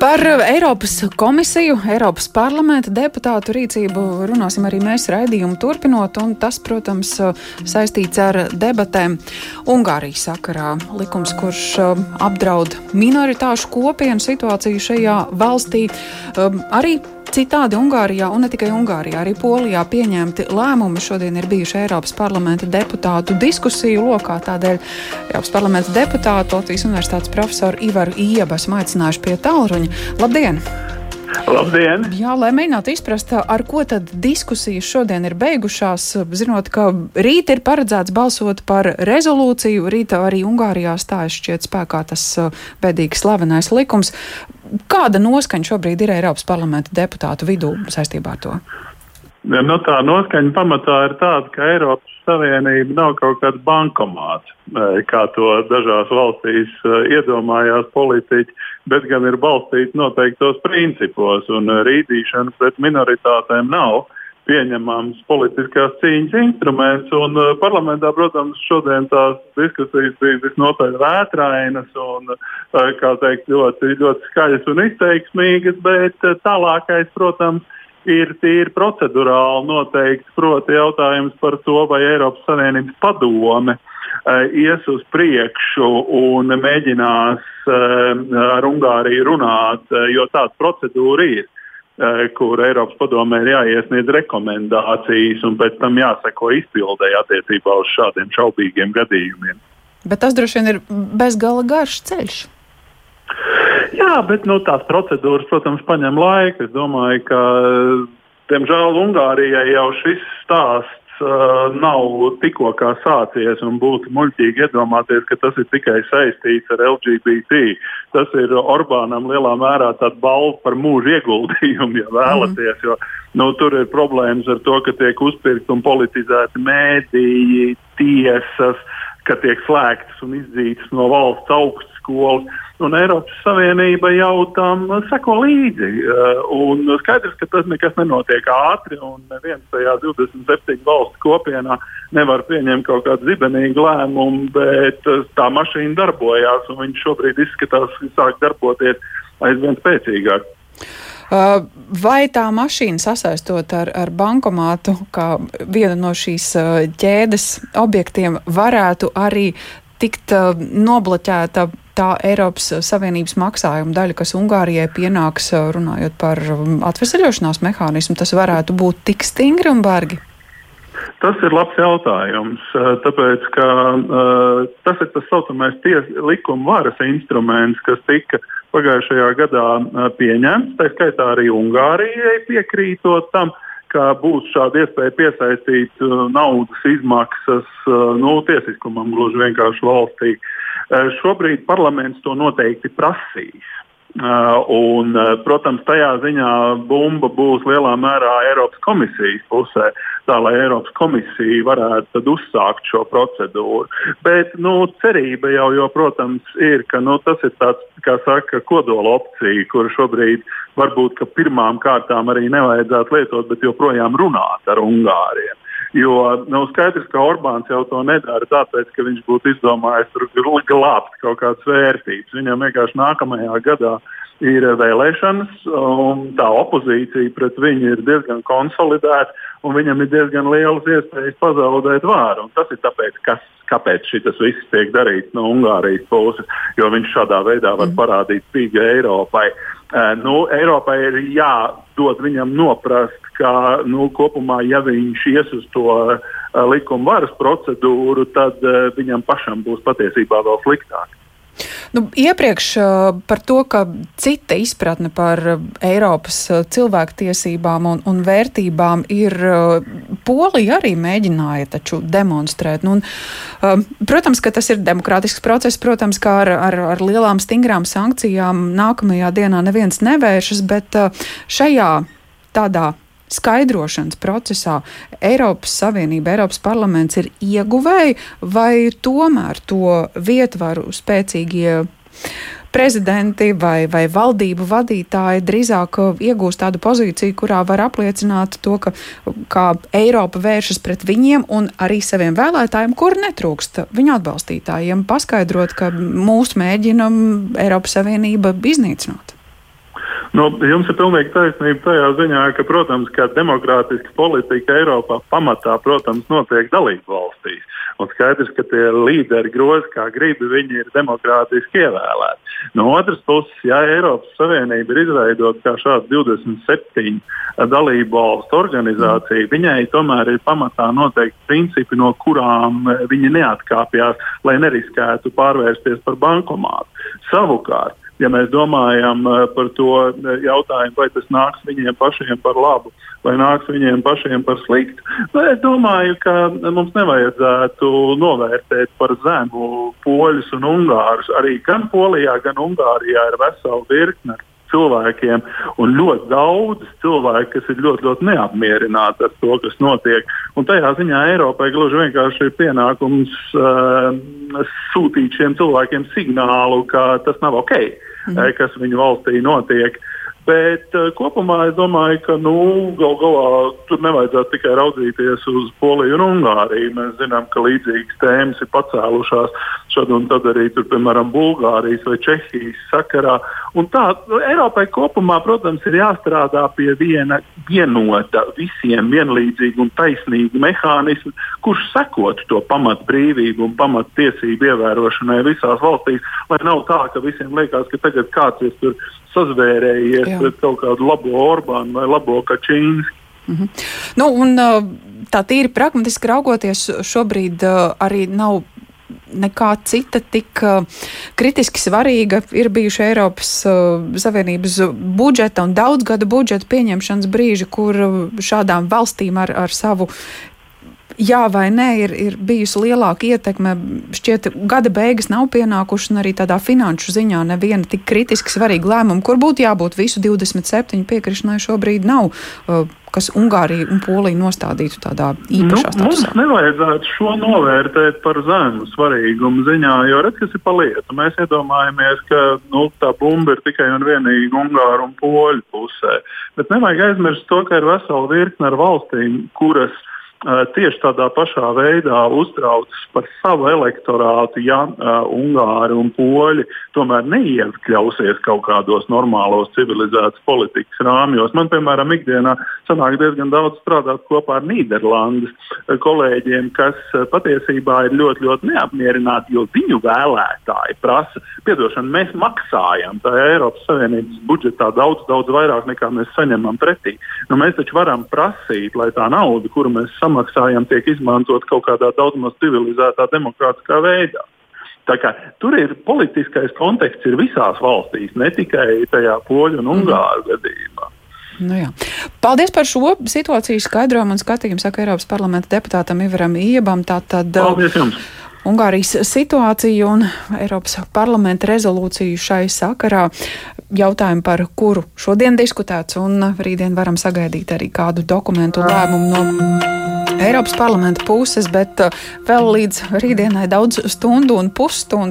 Par Eiropas komisiju, Eiropas parlamenta deputātu rīcību runāsim arī mēs raidījumu turpinot, un tas, protams, saistīts ar debatēm Ungārijas sakarā. Likums, kurš um, apdraud minoritāšu kopienu situāciju šajā valstī, um, arī Citādi Ungārijā, un ne tikai Ungārijā, arī Polijā pieņemti lēmumi šodien ir bijuši Eiropas parlamenta deputātu diskusiju lokā. Tādēļ Eiropas parlamenta deputātu Latvijas Universitātes profesoru Ivaru Iebu esmu aicinājuši pie tālruņa. Labdien! Labdien! Jā, lai mēģinātu izprast, ar ko tad diskusijas šodien ir beigušās, zinot, ka rīt ir paredzēts balsot par rezolūciju, rītā arī Ungārijā stājas šķiet spēkā tas bēdīgi slavenais likums. Kāda noskaņa šobrīd ir Eiropas parlamenta deputātu vidū saistībā ar to? Nu, tā noskaņa pamatā ir tāda, ka Eiropas Savienība nav kaut kāds bankomāts, kā to dažās valstīs iedomājās politiķi, bet gan ir balstīts noteiktos principos, un rīdīšana pret minoritātēm nav pieņemams politiskās cīņas instruments. Un, uh, parlamentā, protams, šodien tās diskusijas bija visnotaļ vētrainas un uh, teikt, ļoti, ļoti skaļas un izteiksmīgas, bet tālākais, protams, ir tīri procedurāli noteikts. Proti, jautājums par to, vai Eiropas Savienības padome ies uz priekšu un mēģinās uh, ar Ungāriju runāt, uh, jo tāda procedūra ir. Eh, kur Eiropas padomē ir jāiesniedz rekomendācijas un pēc tam jāseko izpildēji attiecībā uz šādiem šaubīgiem gadījumiem. Bet tas droši vien ir bezgala garš ceļš. Jā, bet nu, tās procedūras, protams, prasa laiku. Es domāju, ka, diemžēl, Ungārijai jau šis stāsts uh, nav tikko sācies un būtu muļķīgi iedomāties, ka tas ir tikai saistīts ar LGBT. Tas ir Orbānam lielā mērā tāds balva par mūža ieguldījumu, ja vēlaties. Jo, nu, tur ir problēmas ar to, ka tiek uzpirkti un politizēti mēdīji, tiesas, ka tiek slēgtas un izdzītas no valsts augstskolas un Eiropas Savienība jau tam seko līdzi. Eh, un skaidrs, ka tas nekas nenotiek ātri, un neviens tajā 27 valstu kopienā nevar pieņemt kaut kādu zibenīgu lēmumu, bet eh, tā mašīna darbojās, un viņš šobrīd izskatās, ka sāk darboties aizvien spēcīgāk. Uh, vai tā mašīna sasaistot ar, ar bankomātu, kā vienu no šīs ķēdes objektiem, varētu arī tikt nobloķēta tā Eiropas Savienības maksājuma daļa, kas Ungārijai pienāks, runājot par atvesaļošanās mehānismu, tas varētu būt tik stingri un bargi? Tas ir labs jautājums, tāpēc ka uh, tas ir tas saucamais ties, likuma varas instruments, kas tika pagājušajā gadā pieņemts. Tā skaitā arī Ungārijai piekrītot tam, ka būs šāda iespēja piesaistīt naudas izmaksas nu, tiesiskumam gluži vienkārši valstī. Uh, šobrīd parlaments to noteikti prasīs. Uh, un, uh, protams, tajā ziņā bumba būs lielā mērā Eiropas komisijas pusē, tā lai Eiropas komisija varētu uzsākt šo procedūru. Bet nu, cerība jau, jo, protams, ir, ka nu, tas ir tāds, kā saka, kodola opcija, kuru šobrīd varbūt pirmām kārtām arī nevajadzētu lietot, bet joprojām runāt ar Ungāriem. Jo nav nu, skaidrs, ka Orbāns jau to nedara tāpēc, ka viņš būtu izdomājis glābt kaut kādas vērtības. Viņam vienkārši nākamajā gadā ir vēlēšanas, un tā opozīcija pret viņu ir diezgan konsolidēta, un viņam ir diezgan lielas iespējas pazaudēt vāru. Un tas ir tāpēc, kas, kāpēc šis viss tiek darīts no Ungārijas puses, jo viņš šādā veidā var mm. parādīt spīgu Eiropai. Uh, nu, Eiropai ir jādod viņam noprast, ka nu, kopumā, ja viņš ies uz to uh, likuma varas procedūru, tad uh, viņam pašam būs patiesībā vēl sliktāk. Nu, iepriekš uh, par to, ka cita izpratne par Eiropas cilvēktiesībām un, un vērtībām ir Polija arī mēģināja taču demonstrēt. Nu, un, protams, ka tas ir demokrātisks process, protams, kā ar, ar, ar lielām stingrām sankcijām nākamajā dienā neviens nevēršas, bet šajā tādā skaidrošanas procesā Eiropas Savienība, Eiropas parlaments ir ieguvēji, vai tomēr to vietvaru spēcīgie prezidenti vai, vai valdību vadītāji drīzāk iegūst tādu pozīciju, kurā var apliecināt to, ka kā Eiropa vēršas pret viņiem un arī saviem vēlētājiem, kur netrūkst viņu atbalstītājiem, paskaidrot, ka mūs mēģina Eiropas Savienība iznīcināt. Nu, jums ir pilnīgi taisnība tajā ziņā, ka, protams, ka demokrātiska politika Eiropā pamatā, protams, notiek dalību valstīs. Un skaidrs, ka tie līderi grozi, kā grib, viņi ir demokrātiski ievēlēti. No otras puses, ja Eiropas Savienība ir izveidota kā šāda 27 dalību valstu organizācija, viņai tomēr ir pamatā noteikti principi, no kurām viņi neatkāpjas, lai neriskētu pārvērsties par bankomātu. Savukārt, ja mēs domājam eh, par to eh, jautājumu, vai tas nāks viņiem pašiem par labu, vai nāks viņiem pašiem par sliktu, nu, es domāju, ka mums nevajadzētu novērtēt par zemu poļus un ungārus. Arī gan Polijā, gan Ungārijā ir vesela virkne cilvēkiem, un ļoti daudz cilvēku, kas ir ļoti, ļoti neapmierināti ar to, kas notiek. Un tajā ziņā Eiropai gluži vienkārši ir pienākums uh, sūtīt šiem cilvēkiem signālu, ka tas nav ok, mm. kas viņu valstī notiek. Bet uh, kopumā es domāju, ka nu, gal galā tur nevajadzētu tikai raudzīties uz Poliju un Ungāriju. Mēs zinām, ka līdzīgas tēmas ir pacēlušās šad un tad arī, tur, piemēram, Bulgārijas vai Čehijas sakarā. Un tā Eiropai kopumā, protams, ir jāstrādā pie viena vienota, visiem vienlīdzīga un taisnīga mehānisma, kurš sekotu to pamat brīvību un pamat tiesību ievērošanai visās valstīs, lai nav tā, ka visiem liekas, ka tagad kāds ir tur sazvērējies Jā. pret kaut kādu labo Orbānu vai labo Kačīnsku. Mm -hmm. nu, un, tā tīri pragmatiski raugoties, šobrīd arī nav nekā cita tik uh, kritiski svarīga ir bijuši Eiropas uh, Savienības budžeta un daudzgada budžeta pieņemšanas brīži, kur šādām valstīm ar, ar savu jā vai nē, ir, ir bijusi lielāka ietekme. Šķiet, gada beigas nav pienākušas, un arī tādā finanšu ziņā neviena tik kritiski svarīga lēmuma, kur būtu jābūt visu 27 piekrišanai, šobrīd nav. Uh, kas Ungāriju un Poliju nostādītu tādā īpašā nu, statusā? Mums nevajadzētu šo novērtēt par zemu svarīgumu ziņā, jo redz, kas ir pa lietu. Mēs iedomājamies, ka nu, tā bumba ir tikai un vienīgi Ungāru un Poļu pusē. Bet nevajag aizmirst to, ka ir vesela virkne ar valstīm, kuras tieši tādā pašā veidā uztraucas par savu elektorātu, ja uh, Ungāri un Poļi tomēr neiekļausies kaut kādos normālos civilizētas politikas rāmjos. Man, piemēram, ikdienā sanāk diezgan daudz strādāt kopā ar Nīderlandes kolēģiem, kas patiesībā ir ļoti, ļoti neapmierināti, jo viņu vēlētāji prasa, piedošana, mēs maksājam tā Eiropas Savienības budžetā daudz, daudz vairāk nekā mēs saņemam pretī. Nu, mēs taču varam prasīt, lai tā nauda, kuru mēs samaksājam, samaksājam, tiek izmantot kaut kādā daudz maz civilizētā, demokrātiskā veidā. Kā, tur ir politiskais konteksts ir visās valstīs, ne tikai tajā poļu un ungāru mm. gadījumā. Nu jā. Paldies par šo situāciju skaidrojumu un skatījumu, saka Eiropas parlamenta deputātam Ivaram Iebam. Tātad, Paldies jums! Ungārijas situāciju un Eiropas parlamenta rezolūciju šai sakarā. Jautājumu, par kuru šodien diskutēts, un rītdien varam sagaidīt arī kādu dokumentu lēmumu no Eiropas parlamenta puses, bet uh, vēl līdz rītdienai daudz stundu un pusstundu